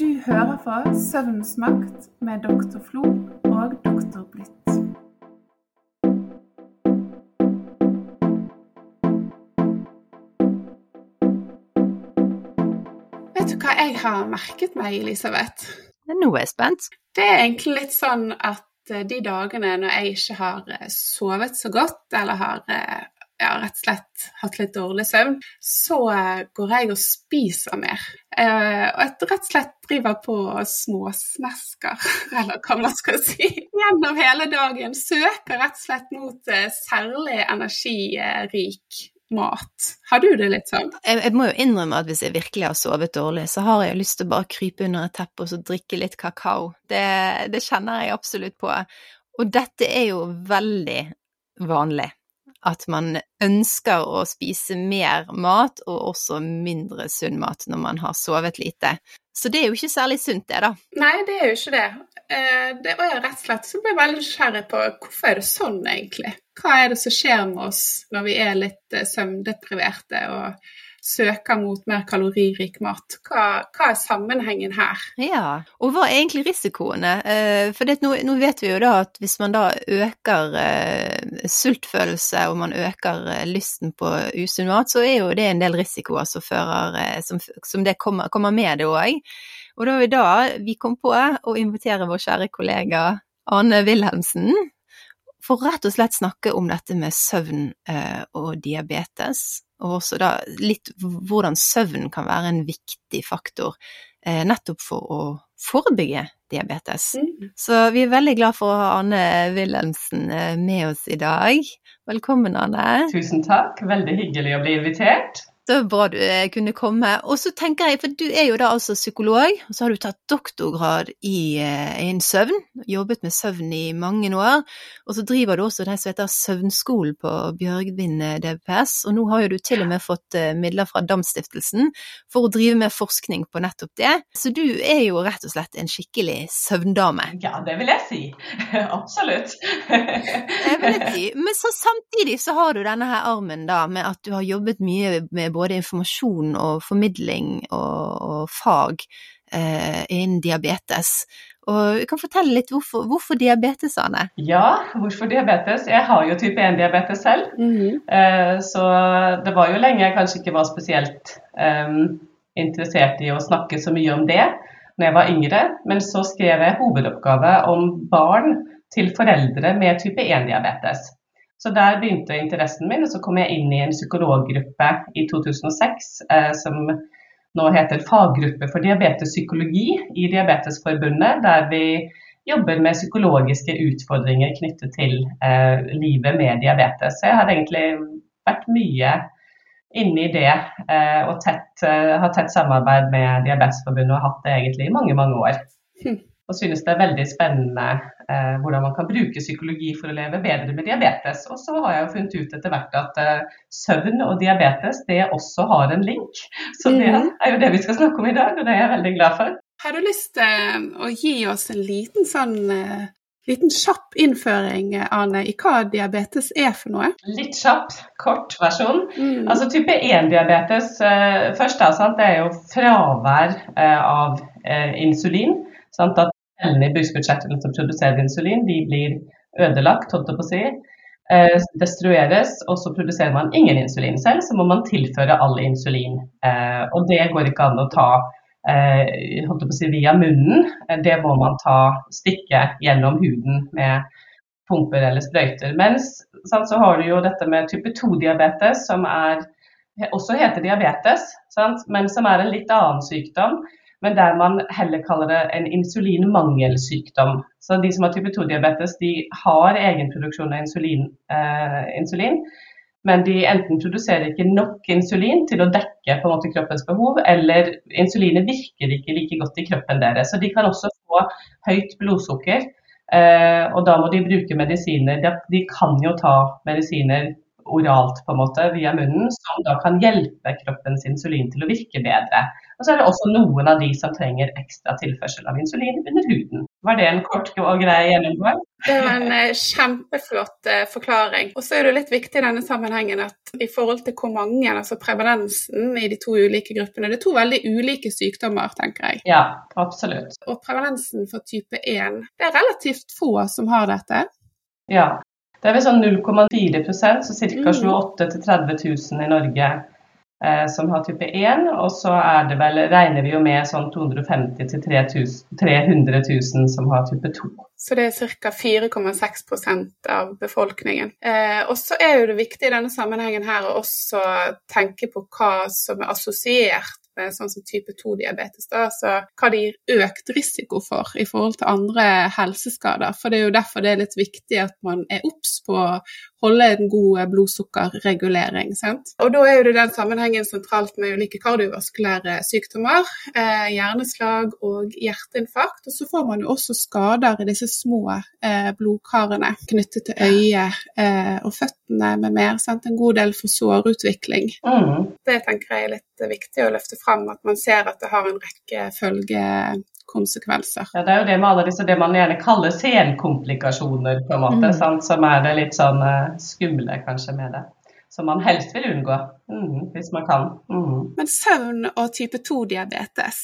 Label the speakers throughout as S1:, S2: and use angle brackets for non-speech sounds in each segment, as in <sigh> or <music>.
S1: Du hører på Søvnens makt med doktor Flo og doktor Blitt. Vet du hva jeg har merket meg, Elisabeth?
S2: Nå er jeg spent.
S1: Det er egentlig litt sånn at eh, de dagene når jeg ikke har eh, sovet så godt, eller har eh, ja, rett og slett hatt litt dårlig søvn, så går jeg og spiser mer. og jeg rett og slett driver på småsmesker, <laughs> eller hva man skal si, gjennom hele dagen. Søker rett og slett mot særlig energirik mat. Har du det litt sånn?
S2: Jeg, jeg, må jo innrømme at hvis jeg virkelig har sovet dårlig, så har jeg lyst til å bare krype under et teppe og så drikke litt kakao. Det, det kjenner jeg absolutt på. Og dette er jo veldig vanlig. At man ønsker å spise mer mat, og også mindre sunn mat når man har sovet lite. Så det er jo ikke særlig sunt, det, da.
S1: Nei, det er jo ikke det. Eh, det var jo rett og slett så ble jeg veldig nysgjerrig på hvorfor er det sånn, egentlig? Hva er det som skjer med oss når vi er litt eh, søvndepriverte og søker mot mer kaloririk mat? Hva, hva, er sammenhengen her?
S2: Ja, og hva er egentlig risikoene? Eh, for det, nå, nå, vet vi jo da at hvis man da øker eh, sultfølelse og man øker eh, lysten på usunn mat, så er jo det en del risikoer som, fører, som, som det kommer, kommer med det òg. Og da er det da vi kom på å invitere vår kjære kollega Arne Wilhelmsen for rett og slett snakke om dette med søvn og diabetes, og også da litt hvordan søvn kan være en viktig faktor eh, nettopp for å forebygge diabetes. Mm. Så vi er veldig glad for å ha Anne Wilhelmsen eh, med oss i dag. Velkommen, Anne.
S3: Tusen takk, veldig hyggelig å bli invitert.
S2: Det var bra du eh, kunne komme. Og så tenker jeg, for du er jo da altså psykolog, og så har du tatt doktorgrad i, en innen søvn, jobbet med søvn i mange år, og så driver du også den som heter Søvnskolen på Bjørgvin eh, DPS, og nå har jo du til og med fått midler fra Damstiftelsen for å drive med forskning på nettopp det. Så du er jo rett og slett en skikkelig søvndame.
S3: Ja, det vil jeg si. <laughs> Absolutt. <laughs>
S2: det vil jeg si. Men så samtidig så har du denne her armen da med at du har jobbet mye med både informasjon og formidling og, og fag eh, innen diabetes. Og du kan fortelle litt hvorfor, hvorfor, diabetes, Anne?
S3: Ja, hvorfor diabetes? Jeg har jo type 1-diabetes selv. Mm -hmm. eh, så det var jo lenge jeg kanskje ikke var spesielt eh, interessert i å snakke så mye om det når jeg var yngre. Men så skrev jeg hovedoppgave om barn til foreldre med type 1-diabetes. Så der begynte interessen min, og så kom jeg inn i en psykologgruppe i 2006 eh, som nå heter Faggruppe for diabetespsykologi i Diabetesforbundet, der vi jobber med psykologiske utfordringer knyttet til eh, livet med diabetes. Så jeg har egentlig vært mye inne i det eh, og tett, eh, har tett samarbeid med Diabetesforbundet og hatt det egentlig i mange, mange år. Hm <laughs> og synes det er veldig spennende eh, hvordan man kan bruke psykologi for å leve bedre med diabetes. Og så har jeg jo funnet ut etter hvert at eh, søvn og diabetes det også har en link. Så det mhm. er jo det vi skal snakke om i dag, og det er jeg veldig glad for.
S1: Har du lyst til eh, å gi oss en liten sånn eh, liten kjapp innføring Arne, i hva diabetes er for noe?
S3: Litt kjapp, kort versjon. Mm. Altså Type 1-diabetes eh, først da, det er jo fravær av insulin. Sant, at cellene i bukspyttkjertelen som produserer insulin, de blir ødelagt, holdt jeg på å si. Eh, destrueres, og så produserer man ingen insulin selv, så må man tilføre all insulin. Eh, og det går ikke an å ta eh, holdt jeg på å si, via munnen, det må man ta stikke gjennom huden med pumper eller sprøyter. Mens så har du jo dette med type 2-diabetes, som er, også heter diabetes, sant, men som er en litt annen sykdom men der man heller kaller det en insulinmangelsykdom. Så de som har type 2-diabetes, de har egenproduksjon av insulin, eh, insulin, men de enten produserer ikke nok insulin til å dekke på en måte kroppens behov, eller insulinet virker ikke like godt i kroppen deres. Så de kan også få høyt blodsukker, eh, og da må de bruke medisiner. De, de kan jo ta medisiner oralt på en måte via munnen, som da kan hjelpe kroppens insulin til å virke bedre. Og så er det også noen av de som trenger ekstra tilførsel av insulin under huden. Var det en kort og grei gjennomgang?
S1: Det var en eh, kjempeflott eh, forklaring. Og så er det litt viktig i denne sammenhengen at i forhold til hvor mange, altså prevalensen i de to ulike gruppene, det er to veldig ulike sykdommer, tenker jeg.
S3: Ja, absolutt.
S1: Og prevalensen for type 1, det er relativt få som har dette.
S3: Ja, det er vel sånn 0,4% så ca. 28 000-30 000 i Norge eh, som har type 1. Og så det vel, regner vi jo med sånn 250 000-300 000 som har type 2.
S1: Så det er ca. 4,6% av befolkningen. Eh, og så er jo det viktig i denne sammenhengen her å også tenke på hva som er assosiert sånn som type 2-diabetes, så hva det gir økt risiko for i forhold til andre helseskader. For det er jo derfor det er litt viktig at man er obs på å holde en god blodsukkerregulering. Sant? Og da er jo det den sammenhengen sentralt med ulike kardiovaskulære sykdommer, eh, hjerneslag og hjerteinfarkt. Og så får man jo også skader i disse små eh, blodkarene knyttet til øyet eh, og føttene med mer. Sant? En god del for sårutvikling. Mm. Det tenker jeg er litt viktig å løfte fram, at man ser at det har en rekke følge konsekvenser.
S3: Ja, Det er jo det med alle disse det man gjerne kaller senkomplikasjoner, på en måte, mm. som er det litt sånn uh, skumle kanskje med det. Som man helst vil unngå, mm, hvis man kan. Mm.
S1: Men søvn og type 2-diabetes,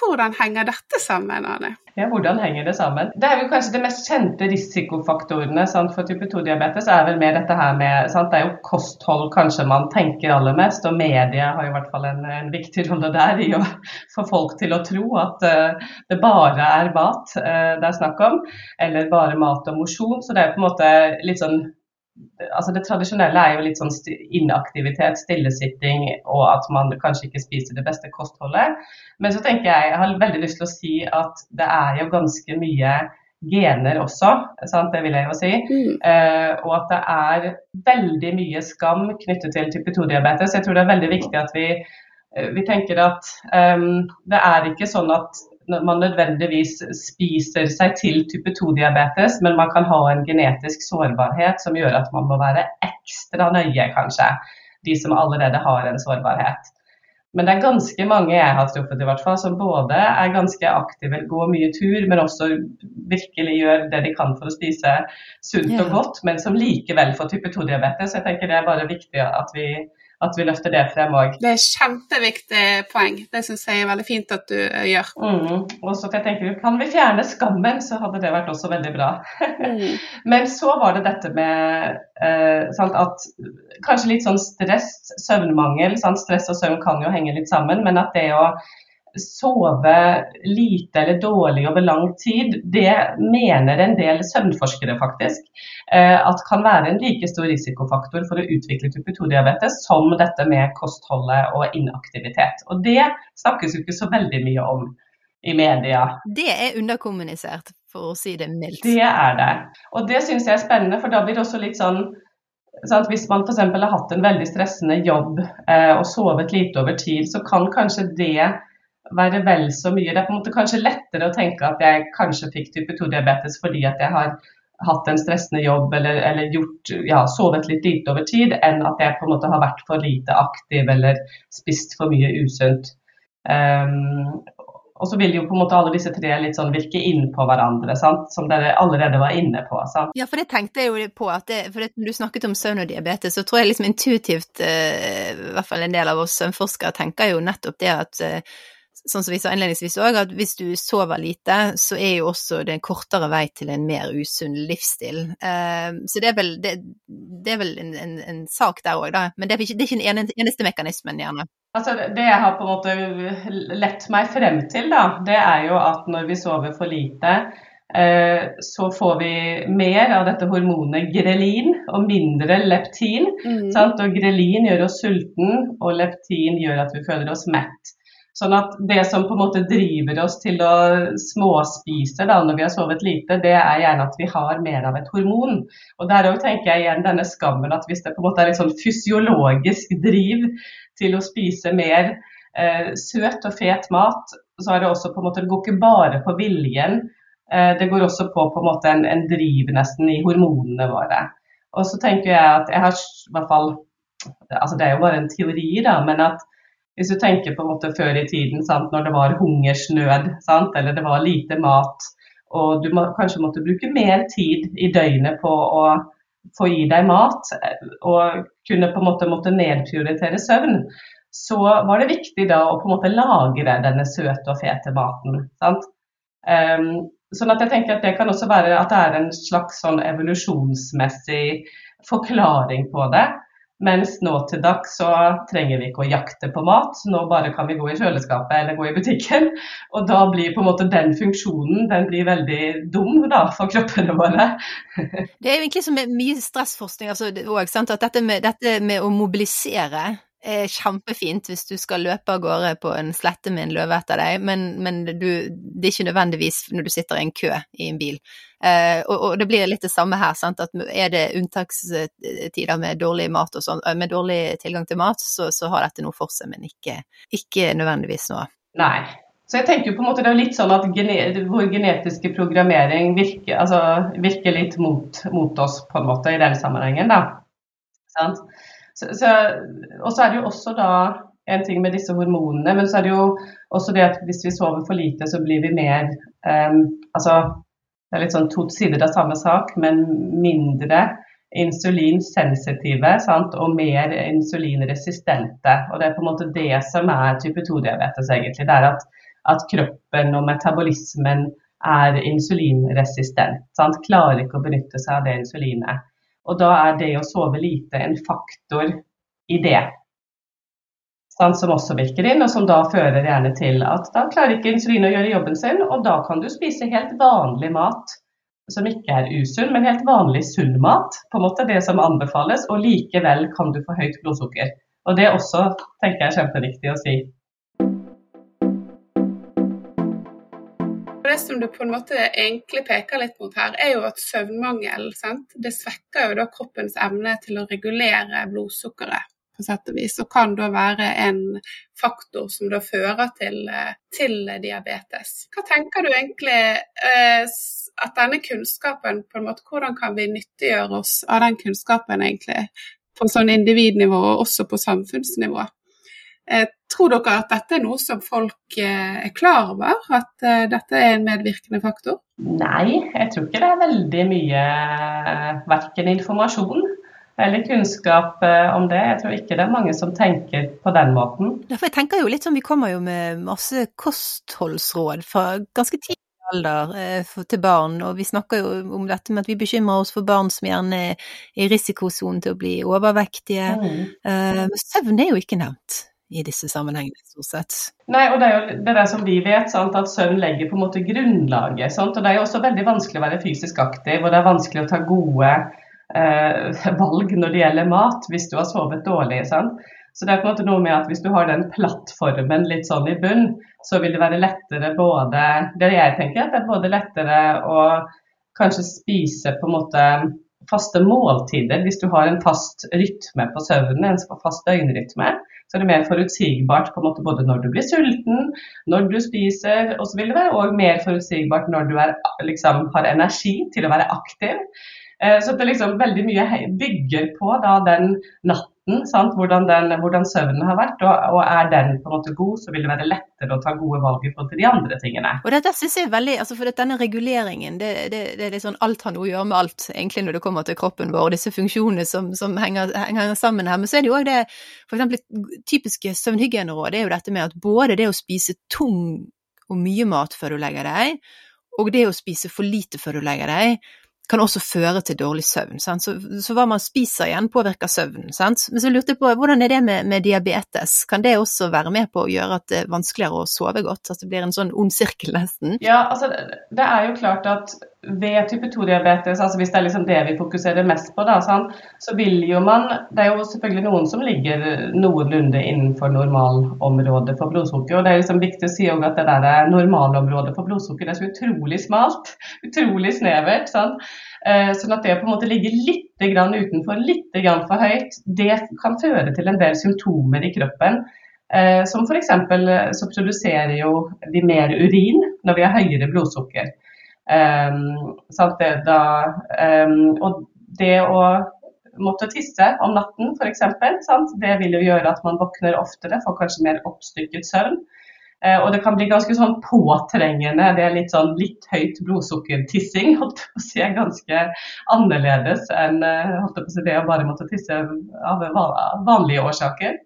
S1: hvordan henger dette sammen, Anne?
S3: Ja, hvordan henger det sammen? Det er jo kanskje de mest kjente risikofaktorene sant, for type 2-diabetes er vel mer dette her med sant, Det er jo kosthold kanskje man tenker aller mest, og media har i hvert fall en, en viktig rolle der i å få folk til å tro at uh, det bare er mat uh, det er snakk om, eller bare mat og mosjon. Så det er på en måte litt sånn altså Det tradisjonelle er jo litt sånn inaktivitet, stillesitting og at man kanskje ikke spiser det beste kostholdet. Men så tenker jeg, jeg har veldig lyst til å si at det er jo ganske mye gener også, sant? det vil jeg jo si. Mm. Uh, og at det er veldig mye skam knyttet til type 2-diabetes. Jeg tror det er veldig viktig at vi, uh, vi tenker at um, det er ikke sånn at man nødvendigvis spiser seg til type 2-diabetes, men man kan ha en genetisk sårbarhet som gjør at man må være ekstra nøye, kanskje. De som allerede har en sårbarhet. Men det er ganske mange jeg har truffet i hvert fall, som både er ganske aktive, går mye tur, men også virkelig gjør det de kan for å spise sunt og godt, men som likevel får type 2-diabetes. Jeg tenker det er bare viktig at vi at vi løfter det frem òg.
S1: Det er kjempeviktig poeng. Det syns jeg er veldig fint at du uh, gjør.
S3: Mm. Og så jeg tenker, Kan vi fjerne skammen, så hadde det vært også veldig bra. mm. <laughs> Men så var det dette med eh, sant, at kanskje litt sånn stress, søvnmangel. Sant? Stress og søvn kan jo henge litt sammen, men at det å sove lite eller dårlig over lang tid, det mener en del søvnforskere faktisk eh, at kan være en like stor risikofaktor for å utvikle type 2-diabetes som dette med kostholdet og inaktivitet. Og det snakkes jo ikke så veldig mye om i media.
S2: Det er underkommunisert, for å si det mildt.
S3: Det er det. Og det syns jeg er spennende, for da blir det også litt sånn Sant? Hvis man f.eks. har hatt en veldig stressende jobb eh, og sovet lite over tid, så kan kanskje det være vel så mye. Det er på en måte kanskje lettere å tenke at jeg kanskje fikk type 2-diabetes fordi at jeg har hatt en stressende jobb eller, eller gjort, ja, sovet litt lite over tid, enn at jeg på en måte har vært for lite aktiv eller spist for mye usunt. Um, og så vil jo på en måte alle disse tre litt sånn virke inn på hverandre, sant? som dere allerede var inne på. Sant?
S2: Ja, for det tenkte jeg jo på, at det, for det, du snakket om søvn og diabetes, så tror jeg liksom intuitivt, uh, i hvert fall en del av oss søvnforskere, tenker jo nettopp det at uh, sånn som vi sa innledningsvis òg, at hvis du sover lite, så er jo også det en kortere vei til en mer usunn livsstil. Uh, så det er vel, det, det er vel en, en, en, sak der òg, da. Men det er, ikke, det er ikke den eneste mekanismen, gjerne.
S3: Altså, det jeg har på en måte lett meg frem til, da, det er jo at når vi sover for lite, uh, så får vi mer av dette hormonet grelin og mindre leptin. Mm. Og grelin gjør oss sulten, og leptin gjør at vi føler oss mett. Sånn at det som på en måte driver oss til å småspise da, når vi har sovet lite, det er gjerne at vi har mer av et hormon. Og der òg tenker jeg igjen denne skammen at hvis det på en måte er et sånn fysiologisk driv til å spise mer eh, søt og fet mat, så er det også på en måte, det går ikke bare på viljen. Eh, det går også på, på en måte en, en driv nesten i hormonene våre. Og så tenker jeg at jeg har i hvert fall altså Det er jo bare en teori, da, men at hvis du tenker på en måte før i tiden, sant, når det var hungersnød sant, eller det var lite mat, og du må, kanskje måtte bruke mer tid i døgnet på å få i deg mat, og kunne på en måte måtte nedprioritere søvn, så var det viktig da å på en måte lagre denne søte og fete maten. sant? Um, sånn at jeg tenker at Det kan også være at det er en slags sånn evolusjonsmessig forklaring på det. Mens nå til dags så trenger vi ikke å jakte på mat, nå bare kan vi gå i kjøleskapet eller gå i butikken. Og da blir på en måte den funksjonen den blir veldig dum da, for kroppene våre. <laughs>
S2: Det er jo egentlig som mye stressforskning altså, også, at dette med, dette med å mobilisere er kjempefint hvis du skal løpe av gårde på en slette med en løve etter deg, men, men du, det er ikke nødvendigvis når du sitter i en kø i en bil. Eh, og, og, det blir litt det samme her, sant? at er det unntakstider med dårlig sånn, eh, med dårlig tilgang til mat, så, så har dette noe for seg, men ikke, ikke nødvendigvis noe.
S3: Nei. Så jeg tenker jo på en måte det er litt sånn at vår genetiske programmering virker, altså, virker litt mot, mot, oss på en måte i den sammenhengen, da. Sant? Så, så, og så er det jo også da en ting med disse hormonene, men så er det jo også det at hvis vi sover for lite, så blir vi mer um, Altså det er litt sånn to sider av samme sak, men mindre insulinsensitive sant? og mer insulinresistente. Og Det er på en måte det som er type 2-diabetes, egentlig. Det er at, at, kroppen og metabolismen er insulinresistent. Sant? Klarer ikke å benytte seg av det insulinet. Og da er det å sove lite en faktor i det. Sånn, som også virker inn, og som da fører gjerne til at da klarer ikke insulin å gjøre jobben sin, og da kan du spise helt vanlig mat som ikke er usunn, men helt vanlig sunn mat. På en måte det som anbefales, og likevel kan du få høyt blodsukker. Og Det også tenker jeg er kjempeviktig å si.
S1: Det som du på en måte egentlig peker litt mot her, er jo at søvnmangel sant? det svekker jo da kroppens evne til å regulere blodsukkeret på sett og vis, og kan da være en faktor som da fører til, til diabetes. Hva tenker du egentlig eh, at denne kunnskapen på en måte, Hvordan kan vi nyttiggjøre oss av den kunnskapen egentlig på sånn individnivå og også på samfunnsnivå? Eh, tror dere at dette er noe som folk eh, er klar over, at eh, dette er en medvirkende faktor?
S3: Nei, jeg tror ikke det er veldig mye verken informasjon eller kunnskap om det. Jeg tror ikke det er mange som tenker på den måten.
S2: Derfor jeg tenker jo litt sånn, Vi kommer jo med masse kostholdsråd fra ganske tidlig alder til barn, og vi snakker jo om dette med at vi bekymrer oss for barn som gjerne er i risikosonen til å bli overvektige. Mm. Søvn er jo ikke nevnt i disse sammenhengene, stort sett.
S3: Nei, og det er jo det der som vi vet, sant, at søvn legger på en måte grunnlaget. Sant? Og det er jo også veldig vanskelig å være fysisk aktiv, og det er vanskelig å ta gode eh, <laughs> valg når det gjelder mat, hvis du har sovet dårlig. Sant? Så det er på en måte noe med at hvis du har den plattformen litt sånn i bunn, så vil det være lettere både Det jeg tenker, at det er både lettere å kanskje spise på en måte faste måltider hvis du har en fast rytme på søvnen, en fast døgnrytme så er det mer forutsigbart på en måte både når du blir sulten, når du spiser, og så mer forutsigbart når du er, liksom, har energi til å være aktiv. Eh, så det liksom veldig mye bygger på da, den natten sant? Hvordan, den, hvordan søvnen har vært. Og, og, er den på en måte god, så vil det være lettere å ta gode valg i forhold til de andre tingene.
S2: Og dette synes jeg er veldig, altså for denne reguleringen, det, det, det er litt sånn alt har noe å gjøre med alt, egentlig når det kommer til kroppen vår, og disse funksjonene som, som henger, henger, sammen her. Men så er det jo òg det, for typiske søvnhygieneråd, er jo dette med at både det å spise tung og mye mat før du legger deg, og det å spise for lite før du legger deg, kan også føre til dårlig søvn. Så, så, hva man spiser igjen, påvirker søvnen. Men så lurte jeg på, hvordan er det med, med, diabetes? Kan det også være med på å gjøre at det er vanskeligere å sove godt? At det blir en sånn ond sirkel nesten?
S3: Ja, altså det er jo klart at ved type 2-diabetes, altså hvis det er liksom det vi fokuserer mest på, da, sånn, så vil jo man Det er jo selvfølgelig noen som ligger noenlunde innenfor normalområdet for blodsukker. og Det er liksom viktig å si at det der normalområdet for blodsukker er så utrolig smalt. <laughs> Utrolig snevert. Sånn. sånn at det på en måte ligger litt grann utenfor, litt grann for høyt, det kan føre til en del symptomer i kroppen. Eh, som f.eks. så produserer jo vi mer urin når vi har høyere blodsukker. Um, det, da, um, og det å måtte tisse om natten f.eks. Det vil jo gjøre at man våkner oftere, får kanskje mer oppstykket søvn. Eh, og det kan bli ganske sånn påtrengende. Det er litt sånn litt høyt blodsukkertissing. holdt på å si, Ganske annerledes enn eh, holdt på å si, det å bare måtte tisse av vanlige årsaker.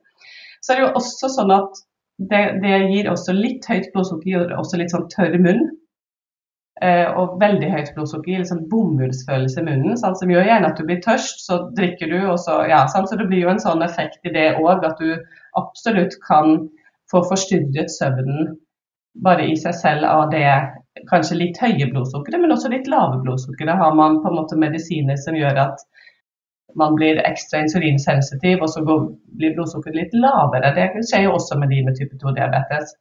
S3: Så er det jo også sånn at det, det gir også litt høyt blodsukker, gir også litt sånn tørr munn. Eh, og veldig høyt blodsukker gir liksom bomullsfølelse i munnen, sant? som gjør gjerne at du blir tørst. Så drikker du, og så Ja, sant? så det blir jo en sånn effekt i det òg, at du absolutt kan få forstyrret søvnen bare i seg selv av det kanskje litt høye blodsukkeret, men også litt lave blodsukkeret. Har man på en måte medisiner som gjør at man blir ekstra insulinsensitiv, og så blir blodsukkeret litt lavere. Det skjer jo også med de med type 2-diabetes.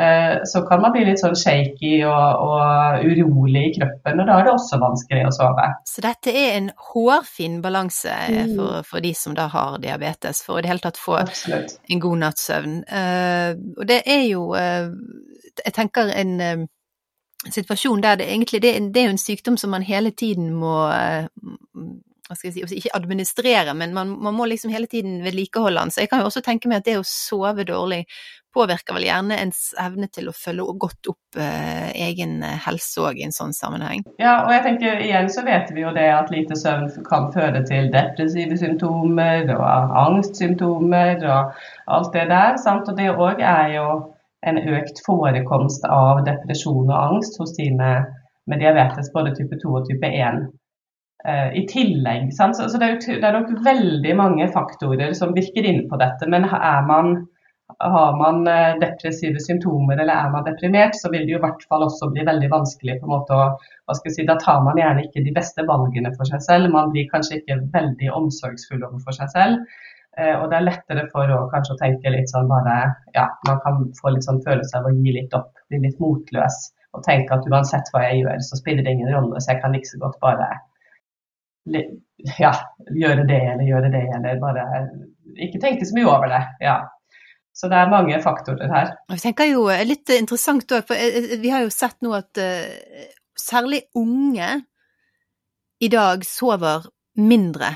S3: Eh, så kan man bli litt sånn shaky og, og, urolig i kroppen, og da er det også vanskelig å sove.
S2: Så dette er en hårfin balanse mm. for, for, de som da har diabetes, for å i det hele tatt få Absolutt. en god natts søvn. Uh, og det er jo, uh, jeg tenker en uh, situasjon der det egentlig det, det, er jo en sykdom som man hele tiden må hva skal jeg si, ikke administrere, men man, man må liksom hele tiden vedlikeholde den. Så jeg kan jo også tenke meg at det å sove dårlig påvirker vel gjerne ens evne til å følge godt opp eh, egen helse òg i en sånn sammenheng.
S3: Ja, og jeg tenker igjen så vet vi jo det at lite søvn kan føre til depressive symptomer og angstsymptomer og alt det der. Sant? Og det òg er jo en økt forekomst av depresjon og angst hos de med, med diabetes både type 2 og type 1. Uh, I tillegg? Så, så det, er det er nok veldig mange faktorer som virker inn på dette. Men man har man eh, depressive symptomer eller er man deprimert, så vil det jo i hvert fall også bli veldig vanskelig på en måte å hva skal jeg si, Da tar man gjerne ikke de beste valgene for seg selv. Man blir kanskje ikke veldig omsorgsfull overfor seg selv. Eh, og det er lettere for å kanskje tenke litt sånn bare Ja, man kan få litt sånn følelse av å gi litt opp, bli litt motløs og tenke at uansett hva jeg gjør, så spiller det ingen rolle, så jeg kan like så godt bare ja, gjøre det eller gjøre det, eller bare ikke tenke så mye over det. ja. Så det er mange faktorer her.
S2: Jeg tenker jo eh, litt interessant òg, for eh, eh, vi har jo sett nå at særlig unge i dag sover mindre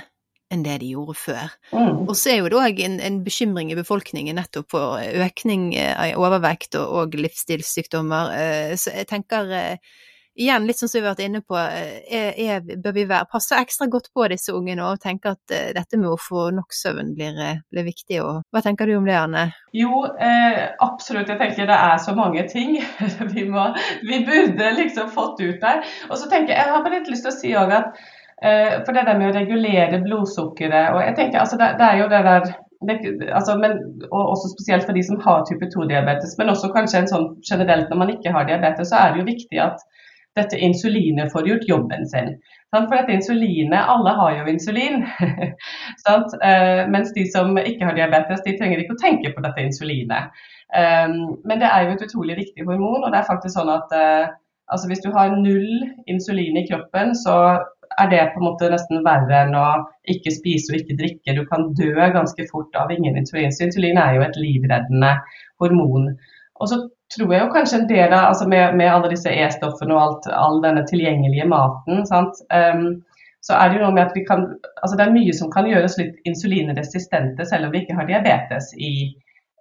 S2: enn det de gjorde før. Mm. Og så er jo det òg en, en, bekymring i befolkningen nettopp for økning av overvekt og, og livsstilssykdommer. Så jeg tenker igjen, litt som vi har vært inne på, eh, er, er, bør vi være, passe ekstra godt på disse ungene og tenke at uh, dette med å få nok søvn blir, eh, blir, viktig. Og, hva tenker du om det, Anne?
S3: Jo, eh, absolutt. Jeg tenker det er så mange ting <laughs> vi, må, vi burde liksom fått ut der. Og så tenker jeg, jeg har bare litt lyst til å si òg at eh, for det der med å regulere blodsukkeret og jeg tenker altså det, det er jo det der det, altså, men, og også spesielt for de som har type 2-diabetes, men også kanskje en sånn generelt når man ikke har diabetes, så er det jo viktig at dette insulinet får gjort jobben sin. For dette insulinet, Alle har jo insulin. <laughs> Eh, mens de som ikke har diabetes, de trenger ikke å tenke på dette insulinet. Eh, men det er jo et utrolig viktig hormon. og det er faktisk sånn at eh, altså Hvis du har null insulin i kroppen, så er det på en måte nesten verre enn å ikke spise og ikke drikke. Du kan dø ganske fort av ingen insulin. Så insulin er jo et livreddende hormon. Og så tror jeg jo kanskje en del av altså med, med, alle disse E-stoffene og alt, all denne tilgjengelige maten, um, så er det jo noe med at vi kan altså Det er mye som kan gjøres litt insulinresistente selv om vi ikke har diabetes i.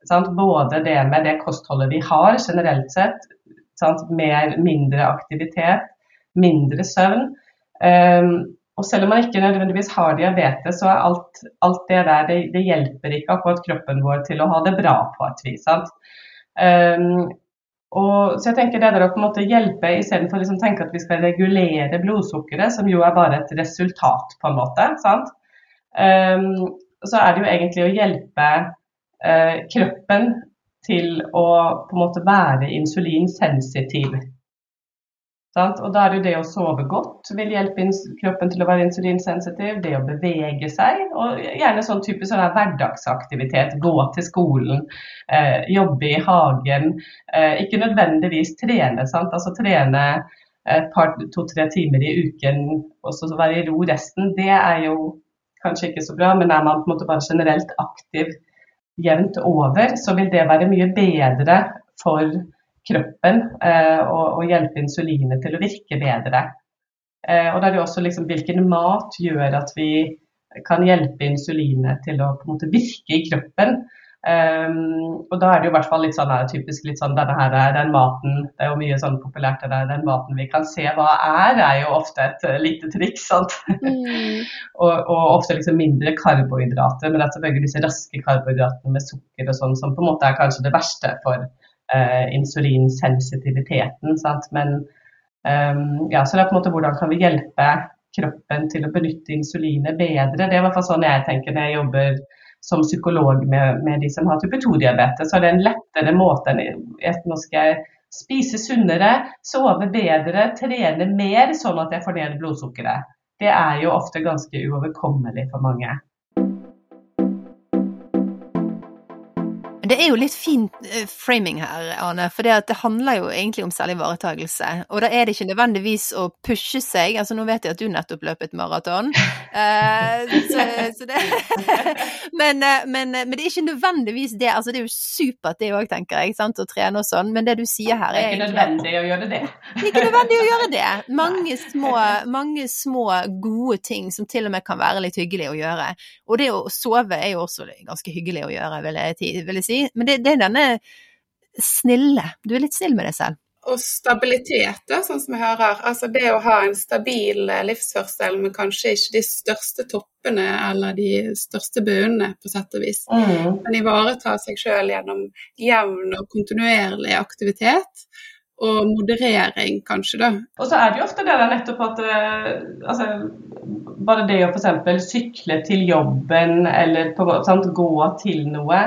S3: Sant? Både det med det kostholdet vi har generelt sett, sant? mer, mindre aktivitet, mindre søvn. Um, og selv om man ikke nødvendigvis har diabetes, så er alt, alt det der det, det, hjelper ikke akkurat kroppen vår til å ha det bra på et vis. Sant? Um, og, så jeg tenker det der å på en måte hjelpe istedenfor liksom å tenke at vi skal regulere blodsukkeret, som jo er bare et resultat, på en måte. Um, så er det jo egentlig å hjelpe uh, kroppen til å på en måte være insulinsensitiv. Og da er det jo det å sove godt vil hjelpe kroppen til å være insulinsensitiv. Det å bevege seg, og gjerne sånn type sånn hverdagsaktivitet. Gå til skolen, eh, jobbe i hagen. Eh, ikke nødvendigvis trene. Sant? Altså trene et par, to-tre timer i uken og så være i ro resten. Det er jo kanskje ikke så bra, men er man på en måte bare generelt aktiv jevnt over, så vil det være mye bedre for kroppen eh, og, og, hjelpe insulinet til å virke bedre. Eh, og da er det også liksom hvilken mat gjør at vi kan hjelpe insulinet til å på en måte virke i kroppen. Um, og da er det jo i hvert fall litt sånn her, typisk litt sånn denne her, den maten Det er jo mye sånn populært det der, den maten vi kan se hva er, er jo ofte et lite triks. sant? Mm. <laughs> og, og, ofte liksom mindre karbohydrater, men det er selvfølgelig disse raske karbohydratene med sukker og sånn som på en måte er kanskje det verste for uh, insulinsensitiviteten. sant? Men um, ja, så det er på en måte hvordan kan vi hjelpe kroppen til å benytte insulinet bedre? Det er i hvert fall sånn jeg tenker når jeg jobber som psykolog med, med, de som har type 2-diabetes, så er det en lettere måte enn nå skal jeg spise sunnere, sove bedre, trene mer, sånn at jeg får ned blodsukkeret. Det er jo ofte ganske uoverkommelig for mange.
S2: Det er jo litt fin eh, framing her, Arne, for det, det handler jo egentlig om særlig ivaretagelse. Og da er det ikke nødvendigvis å pushe seg. altså Nå vet jeg at du nettopp løp et maraton, uh, <laughs> så, så det <laughs> men, eh, men, men, det er ikke nødvendigvis det. altså Det er jo supert det òg, tenker jeg, sant? å trene og sånn, men det du sier her
S3: er <laughs> Det er ikke nødvendig å gjøre det.
S2: Det er ikke nødvendig å gjøre det. Mange små, mange små gode ting som til og med kan være litt hyggelig å gjøre. Og det å sove er jo også ganske hyggelig å gjøre, vil jeg, vil jeg si si. Men det, det, er denne snille. Du er litt snill med deg selv.
S1: Og stabilitet, da, sånn som jeg hører. Altså det å ha en stabil eh, livsførsel, men kanskje ikke de største toppene eller de største bunnene, på sett og vis. Mm. Men ivareta seg sjøl gjennom jevn og kontinuerlig aktivitet og moderering, kanskje, da.
S3: Og så er det jo ofte det der nettopp at uh, altså, Bare det å f.eks. sykle til jobben eller på, sant, gå til noe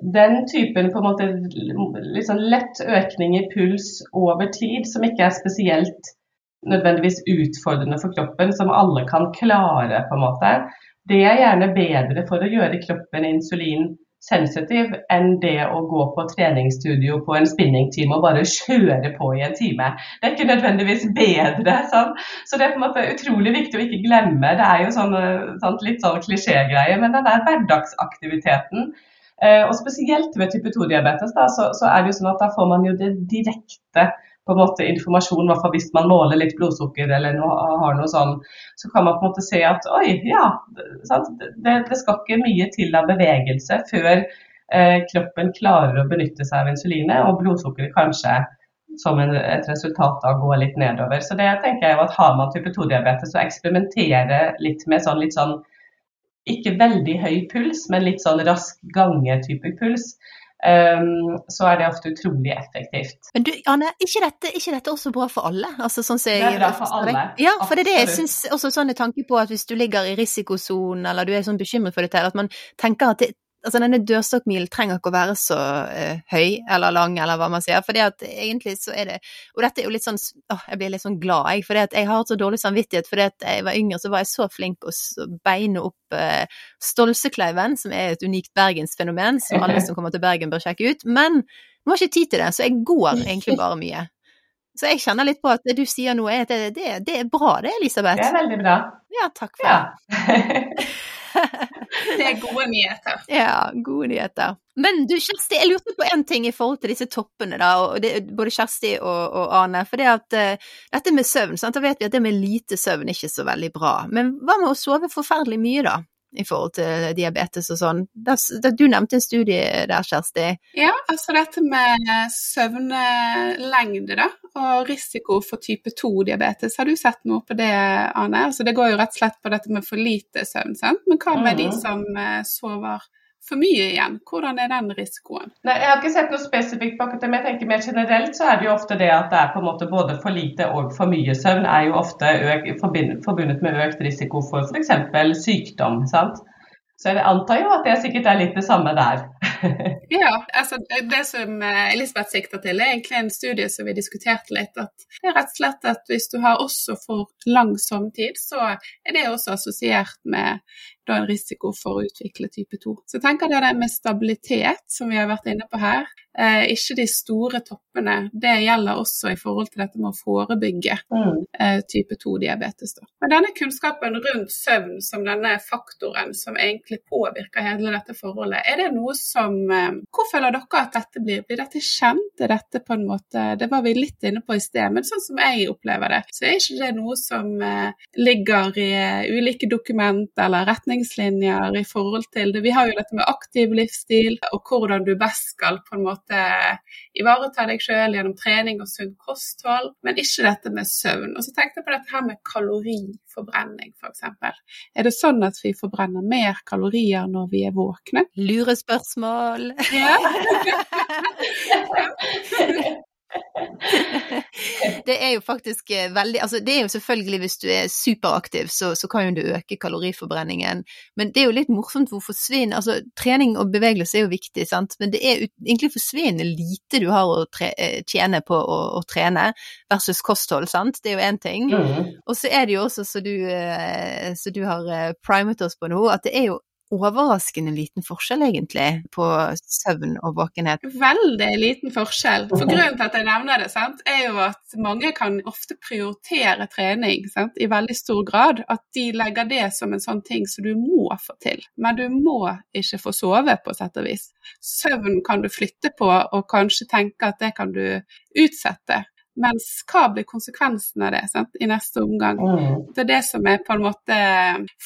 S3: den typen på en måte liksom lett økning i puls over tid, som ikke er spesielt nødvendigvis utfordrende for kroppen, som alle kan klare, på en måte, det er gjerne bedre for å gjøre kroppen insulinsensitiv enn det å gå på treningsstudio på en spinningtime og bare kjøre på i en time. Det er ikke nødvendigvis bedre. Sånn. Så det er på en måte utrolig viktig å ikke glemme. Det er jo sånn, sånn litt sånn klisjégreie, men den der hverdagsaktiviteten Eh, og spesielt ved type 2-diabetes så, så, er det jo sånn at da får man jo det direkte på en måte informasjon, hvert hvis man måler litt blodsukker eller noe, har noe sånn, så kan man på en måte se at oi, ja, det, det, skal ikke mye til av bevegelse før eh, kroppen klarer å benytte seg av insulinet, og blodsukkeret kanskje som en, et resultat av går litt nedover. Så det tenker jeg at Har man type 2-diabetes, så eksperimentere litt med sånn litt sånn ikke veldig høy puls, men litt sånn rask gange-type puls. Um, så er det ofte utrolig effektivt.
S2: Men du, Anne, ikke dette, ikke dette også bra for alle? Altså, sånn
S3: det er bra for alle.
S2: Ja, for det er det jeg syns også sånn tanke på at hvis du ligger i risikosonen, eller du er sånn bekymret for dette, at man tenker at det, altså denne dørstokkmilen trenger ikke å være så uh, høy eller lang, eller hva man sier, for det at egentlig så er det Og dette er jo litt sånn åh, jeg blir litt sånn glad, jeg, for jeg har så dårlig samvittighet fordi at jeg var yngre, så var jeg så flink å beine opp uh, Stolsekleiven, som er et unikt bergensfenomen, som alle som kommer til Bergen bør sjekke ut, men nå har jeg ikke tid til det, så jeg går egentlig <laughs> bare mye. Så jeg kjenner litt på at det du sier nå, er at det, det, det er bra det, Elisabeth.
S3: Det er veldig bra.
S2: Ja, takk for ja. det. <laughs>
S1: Det er gode nyheter.
S2: Ja, gode nyheter. Men du Kjersti, jeg lurte på en ting i forhold til disse toppene, da, og det, både Kjersti og, og Arne. For det at uh, dette med søvn, sant? da vet vi at det med lite søvn er ikke så veldig bra. Men hva med å sove forferdelig mye, da? I forhold til diabetes og sånn. Du nevnte en studie der, Kjersti.
S1: Ja, altså dette med søvnlengde da, og risiko for type 2-diabetes. Har du sett noe på det, Ane? Altså, det går jo rett og slett på dette med for lite søvn, sant? men hva med de som eh, sover for mye igjen? Hvordan er den risikoen?
S3: Nei, Jeg har ikke sett noe spesifikt på det, men jeg tenker mer generelt så er det jo ofte det at det er på en måte både for lite og for mye søvn er jo ofte forbundet med økt risiko for f.eks. sykdom. sant? Så jeg antar jo at det sikkert er litt det samme der. <laughs>
S1: ja, altså det som eh, Elisabeth sikter til, er egentlig en studie som vi diskuterte litt. at Det er rett og slett at hvis du har også for lang sommertid, så er det også assosiert med da en risiko for å utvikle type 2. Så jeg tenker det med stabilitet, som vi har vært inne på her, eh, ikke de store toppene. Det gjelder også i forhold til dette med å forebygge mm. eh, type 2-diabetes. Men denne kunnskapen rundt søvn som denne faktoren som egentlig påvirker hele dette forholdet, er det noe som eh, Hvor føler dere at dette blir? Blir dette kjent? Er dette på en måte Det var vi litt inne på i sted, men sånn som jeg opplever det, så er ikke det noe som eh, ligger i ulike dokument eller retninger retningslinjer i forhold til det. Vi har jo dette med aktiv livsstil, og hvordan du best skal på en måte ivareta deg sjøl gjennom trening og sunt kosthold, men ikke dette med søvn. Og så tenkte jeg på dette her med kaloriforbrenning, f.eks. Er det sånn at vi forbrenner mer kalorier når vi er våkne?
S2: Lurespørsmål. Ja. <laughs> <laughs> <laughs> det er jo faktisk eh, veldig Altså, det er jo selvfølgelig hvis du er superaktiv, så, så, kan jo du øke kaloriforbrenningen, men det er jo litt morsomt hvor forsvinner Altså, trening og bevegelse er jo viktig, sant, men det er egentlig forsvinnende lite du har å tre, eh, tjene på å, å, trene versus kosthold, sant. Det er jo én ting. Mm. Og så er det jo også, så du, eh, så du har primet oss på nå, at det er jo overraskende liten forskjell, egentlig, på søvn og våkenhet.
S1: Veldig liten forskjell. For grunnen til at jeg nevner det, sant, er jo at mange kan ofte prioritere trening sant, i veldig stor grad. At de legger det som en sånn ting som du må få til. Men du må ikke få sove, på sett og vis. Søvn kan du flytte på, og kanskje tenke at det kan du utsette. Mens hva blir konsekvensen av det sant, i neste omgang? Mm. Det er det som er på en måte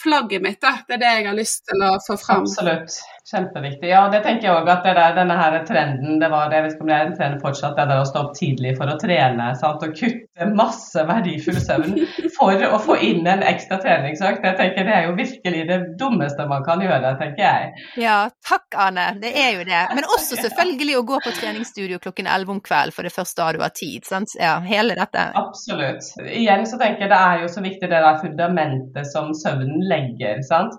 S1: flagget mitt. da. Det er det jeg har lyst til å få fram.
S3: Absolutt. Kjempeviktig. Ja, det tenker jeg òg at det der, denne her trenden det var, jeg vet ikke om det er en trend fortsatt, det der å stå opp tidlig for å trene sant? og kutte masse verdifull søvn for å få inn en ekstra treningsøkt. Jeg tenker Det er jo virkelig det dummeste man kan gjøre, tenker jeg.
S2: Ja, takk Anne. Det er jo det. Men også selvfølgelig å gå på treningsstudio klokken 11 om kvelden, for det er først da du har tid. sant? Ja, hele dette.
S3: Absolutt. Igjen så tenker jeg det er jo så viktig det der fundamentet som søvnen legger. sant?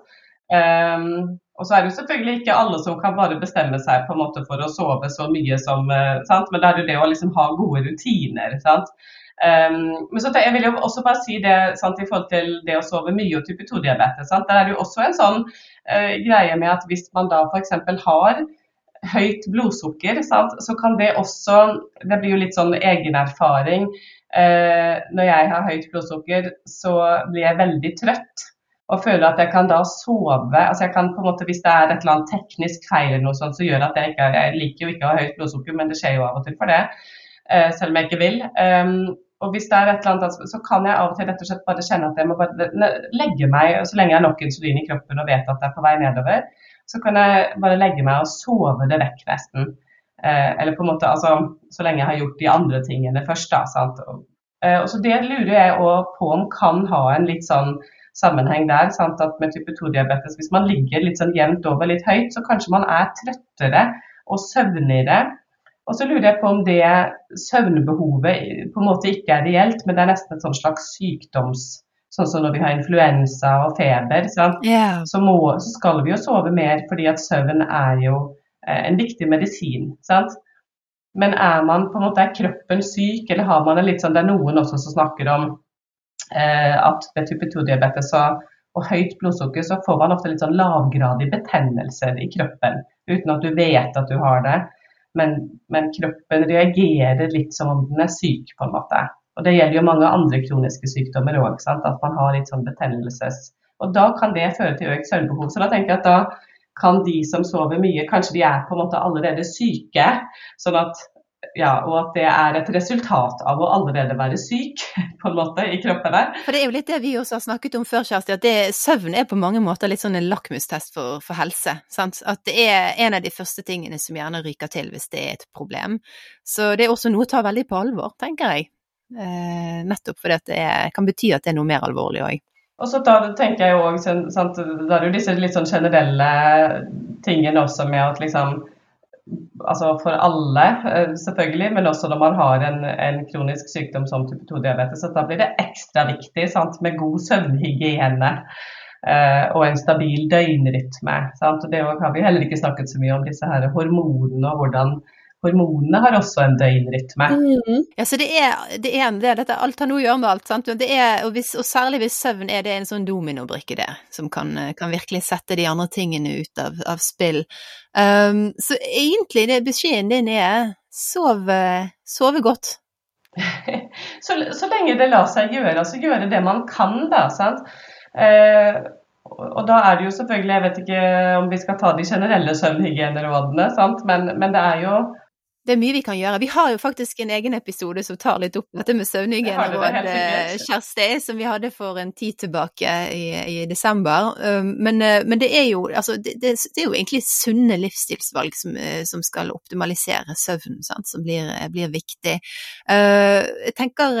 S3: Um, og så er det jo selvfølgelig ikke alle som kan bare bestemme seg på en måte for å sove så mye som uh, sant? Men da er det det å liksom ha gode rutiner. sant? Um, men så jeg vil jo også bare si det sant, i forhold til det å sove mye og type 2-diabetes. Der er det jo også en sånn uh, greie med at hvis man da f.eks. har høyt blodsukker, sant, så kan det også Det blir jo litt sånn egenerfaring. Eh, når jeg har høyt blodsukker, så blir jeg veldig trøtt og føler at jeg kan da sove altså jeg kan på en måte, Hvis det er et eller annet teknisk feil eller noe sånt som gjør at jeg ikke Jeg liker jo ikke å ha høyt blodsukker, men det skjer jo av og til for det. Eh, selv om jeg ikke vil. Um, og hvis det er et eller annet, så kan jeg av og til rett og slett bare kjenne at jeg må bare legge meg, så lenge jeg har nok insulin i kroppen og vet at det er på vei nedover, så kan jeg bare legge meg og sove det vekk nesten. Eh, eller på en måte, altså, så lenge jeg har gjort de andre tingene først. da, sant? Og, eh, og så Det lurer jeg òg på om kan ha en litt sånn sammenheng der. Sant? At med type 2-diabetes, hvis man ligger litt sånn jevnt over litt høyt, så kanskje man er trøttere og søvnigere. Og så lurer jeg på om det søvnbehovet på en måte ikke er reelt, men det er nesten et slags sykdoms... Sånn som når vi har influensa og feber,
S2: yeah.
S3: så, må, så, skal vi jo sove mer fordi at søvn er jo eh, en viktig medisin. Sant? Men er man på en måte er kroppen syk, eller har man en litt sånn Det er noen også som snakker om Eh, at ved type 2-diabetes og høyt blodsukker, så får man ofte litt sånn lavgradig betennelse i kroppen uten at du vet at du har det. Men, men, kroppen reagerer litt som om den er syk, på en måte. Og Det gjelder jo mange andre kroniske sykdommer òg, at man har litt sånn betennelses... Og Da kan det føre til økt søvnbehov. Så da tenker jeg at da kan de som sover mye, kanskje de er på en måte allerede syke. sånn at ja, og at det er et resultat av å allerede være syk <laughs> på en måte i kroppen der.
S2: For Det er jo litt det vi også har snakket om før, Kjersti, at det, søvn er på mange måter litt sånn en lakmustest for, for helse. Sant? At det er en av de første tingene som gjerne ryker til hvis det er et problem. Så det er også noe å ta veldig på alvor, tenker jeg. Eh, nettopp fordi det er, kan bety at det er noe mer alvorlig òg.
S3: Og så da tenker jeg jo sant, Da er det jo disse litt sånn generelle tingene også med at liksom altså for alle, eh, selvfølgelig, men også når man har en, en kronisk sykdom som type 2-diabetes. Da blir det ekstra viktig sant, med god søvnhygiene eh, og en stabil døgnrytme. Sant? Og Det har vi heller ikke snakket så mye om, disse her hormonene og hvordan hormonene har også en døgnrytme.
S2: Mm. Ja, så det er, det er det, dette alt har noe å gjøre med alt, sant. Er, og, hvis, og, særlig hvis søvn er det en sånn dominobrikke der, som kan, kan, virkelig sette de andre tingene ut av, av spill. Um, så egentlig, det beskjeden din er sove, sove godt. <laughs>
S3: så, så, lenge det lar seg gjøre, altså gjøre det man kan, da. sant. Uh, og da er det jo selvfølgelig, jeg vet ikke om vi skal ta de generelle søvnhygienerådene, men, men det er jo
S2: det er mye vi kan gjøre. Vi har jo faktisk en egen episode som tar litt opp dette med søvnhygiene eh, Kjersti, som vi hadde for en tid tilbake i, i desember. Um, men, eh, men, det er jo altså, det, det, er jo egentlig sunne livsstilsvalg som, eh, som skal optimalisere søvnen, sant, som blir, blir viktig. Jeg tenker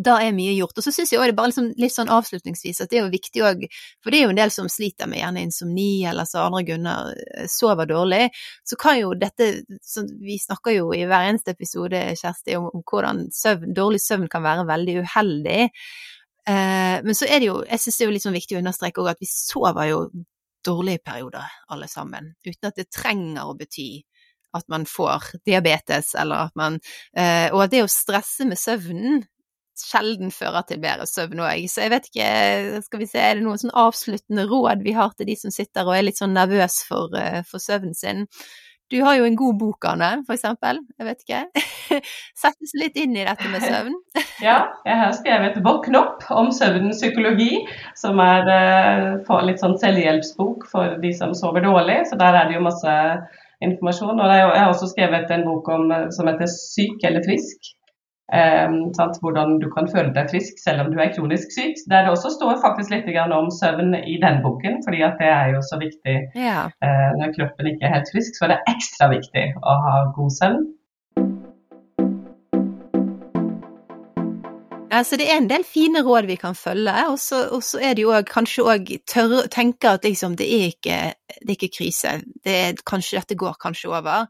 S2: da er mye gjort. Og så syns jeg òg bare liksom, litt sånn avslutningsvis at det er jo viktig òg, for det er jo en del som sliter med gjerne insomni eller så andre grunner eh, sover dårlig, så kan jo dette Vi snakker jo i hver eneste episode, Kjersti, om, om hvordan søvn, dårlig søvn kan være veldig uheldig. Eh, men så er det jo, jeg syns det er jo litt sånn viktig å understreke òg at vi sover jo dårlige perioder alle sammen, uten at det trenger å bety at man får diabetes, eller at man eh, Og at det å stresse med søvnen sjelden fører til bedre søvn òg. Så jeg vet ikke, skal vi se, er det noen sånn avsluttende råd vi har til de som sitter og er litt sånn nervøs for, uh, for søvnen sin? Du har jo en god bok, Anne, for eksempel. Jeg vet ikke. <laughs> Settes litt inn i dette med søvn. <laughs>
S3: ja, jeg har skrevet 'Våkn opp' om søvnens psykologi, som er uh, litt sånn selvhjelpsbok for de som sover dårlig. Så der er det jo masse informasjon. Og jeg har også skrevet en bok om, som heter 'Syk eller frisk', Um, Hvordan du kan føle deg frisk selv om du er kronisk syk. Der det også står faktisk litt om søvn i den boken, fordi at det er jo så viktig ja. uh, når kroppen ikke er helt frisk. Så er det ekstra viktig å ha god søvn.
S2: Altså, det er en del fine råd vi kan følge, og så er det jo også, kanskje òg tørre å tenke at liksom, det, er ikke, det er ikke krise. Det er, kanskje dette går kanskje over.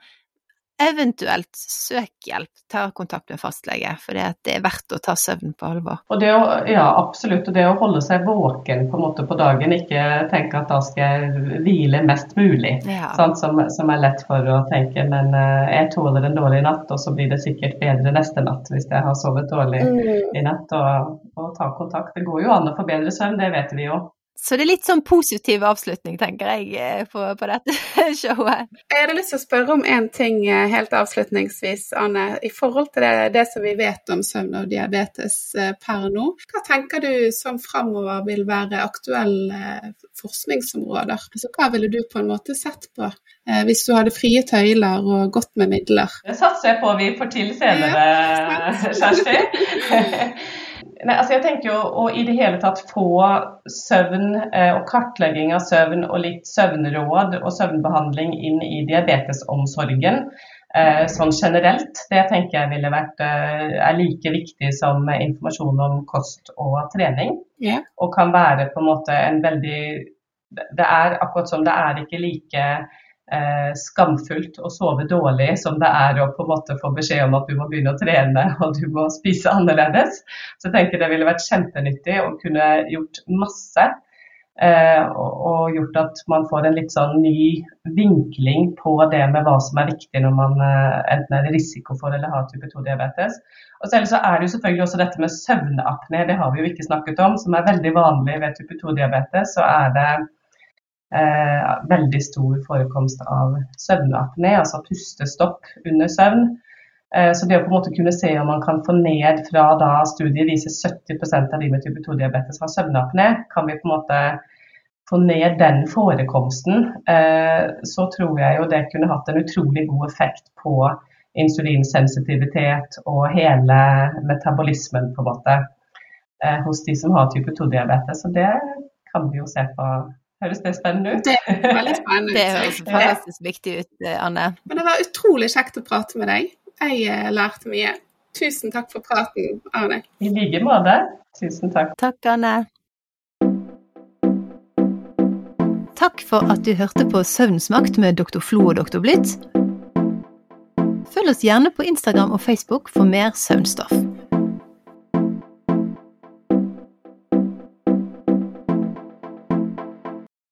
S2: Eventuelt søk hjelp, ta kontakt med fastlege, for det er verdt å ta søvn på alvor.
S3: Og det å, ja, absolutt. Og det å holde seg våken på, en måte på dagen, ikke tenke at da skal jeg hvile mest mulig. Ja. Som, som, er lett for å tenke, men uh, jeg tåler en dårlig natt, og så blir det sikkert bedre neste natt hvis jeg har sovet dårlig mm. i natt. Og, og ta kontakt. Det går jo an å få bedre søvn, det vet vi jo.
S2: Så det er litt sånn positiv avslutning, tenker jeg, eh, på, på dette <laughs> showet.
S1: Jeg hadde lyst til å spørre om én ting eh, helt avslutningsvis, Anne. I forhold til det, det, som vi vet om søvn og diabetes eh, per nå, hva tenker du som framover vil være aktuelle forskningsområder? Altså, hva ville du på en måte sett på hvis du hadde frie tøyler og godt med midler?
S3: Det satser jeg på vi får til senere, ja, Kjersti. <laughs> Nei, altså jeg tenker jo å i det hele tatt få søvn eh, og kartlegging av søvn og litt søvnråd og søvnbehandling inn i diabetesomsorgen eh, sånn generelt, det tenker jeg ville vært eh, er like viktig som informasjon om kost og trening. Yeah. Og kan være på en måte en veldig Det er akkurat som det er ikke like eh, skamfullt å sove dårlig som det er å på en måte få beskjed om at du må begynne å trene <laughs> og du må spise annerledes. Så jeg tenker det ville vært kjempenyttig å kunne gjort masse. Eh, og, og, gjort at man får en litt sånn ny vinkling på det med hva som er viktig når man eh, enten er i risiko for eller har type 2-diabetes. Og selv så er det jo selvfølgelig også dette med søvnapné, det har vi jo ikke snakket om, som er veldig vanlig ved type 2-diabetes. Så er det veldig stor forekomst av søvnapné, altså pustestopp under søvn. Eh, så det å på en måte kunne se om man kan få ned fra da studiet viser 70% av de med type 2-diabetes har søvnapné, kan vi på en måte få ned den forekomsten, eh, så tror jeg jo det kunne hatt en utrolig god effekt på insulinsensitivitet og hele metabolismen på en måte eh, hos de som har type 2-diabetes. Så det kan vi jo se på Høres det spennende ut?
S1: Det er veldig spennende
S2: ut. Det høres fantastisk viktig ut, eh, Anne.
S1: Men det var utrolig kjekt å prate med deg. Jeg eh, lærte mye. Tusen takk for praten, Arne.
S3: I like måte. Tusen takk.
S2: Takk, Anne. Takk for at du hørte på Søvnsmakt med Dr. Flo og Dr. Blitt. Følg oss gjerne på Instagram og Facebook for mer søvnstoff.